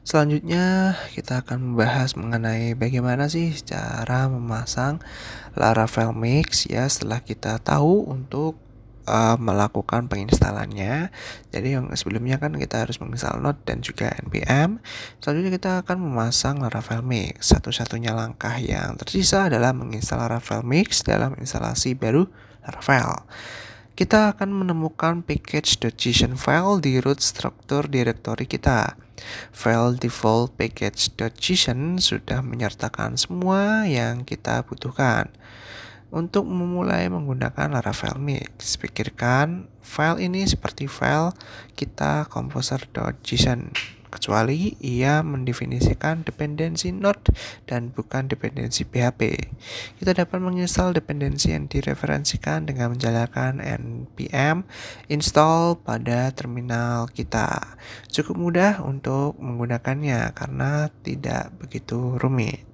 Selanjutnya, kita akan membahas mengenai bagaimana sih cara memasang Laravel Mix ya setelah kita tahu untuk uh, melakukan penginstalannya. Jadi yang sebelumnya kan kita harus menginstal Node dan juga npm. Selanjutnya kita akan memasang Laravel Mix. Satu-satunya langkah yang tersisa adalah menginstal Laravel Mix dalam instalasi baru Laravel kita akan menemukan package.json file di root struktur directory kita. File default package.json sudah menyertakan semua yang kita butuhkan. Untuk memulai menggunakan Laravel Mix, pikirkan file ini seperti file kita composer.json kecuali ia mendefinisikan dependensi Node dan bukan dependensi PHP. Kita dapat menginstal dependensi yang direferensikan dengan menjalankan npm install pada terminal kita. Cukup mudah untuk menggunakannya karena tidak begitu rumit.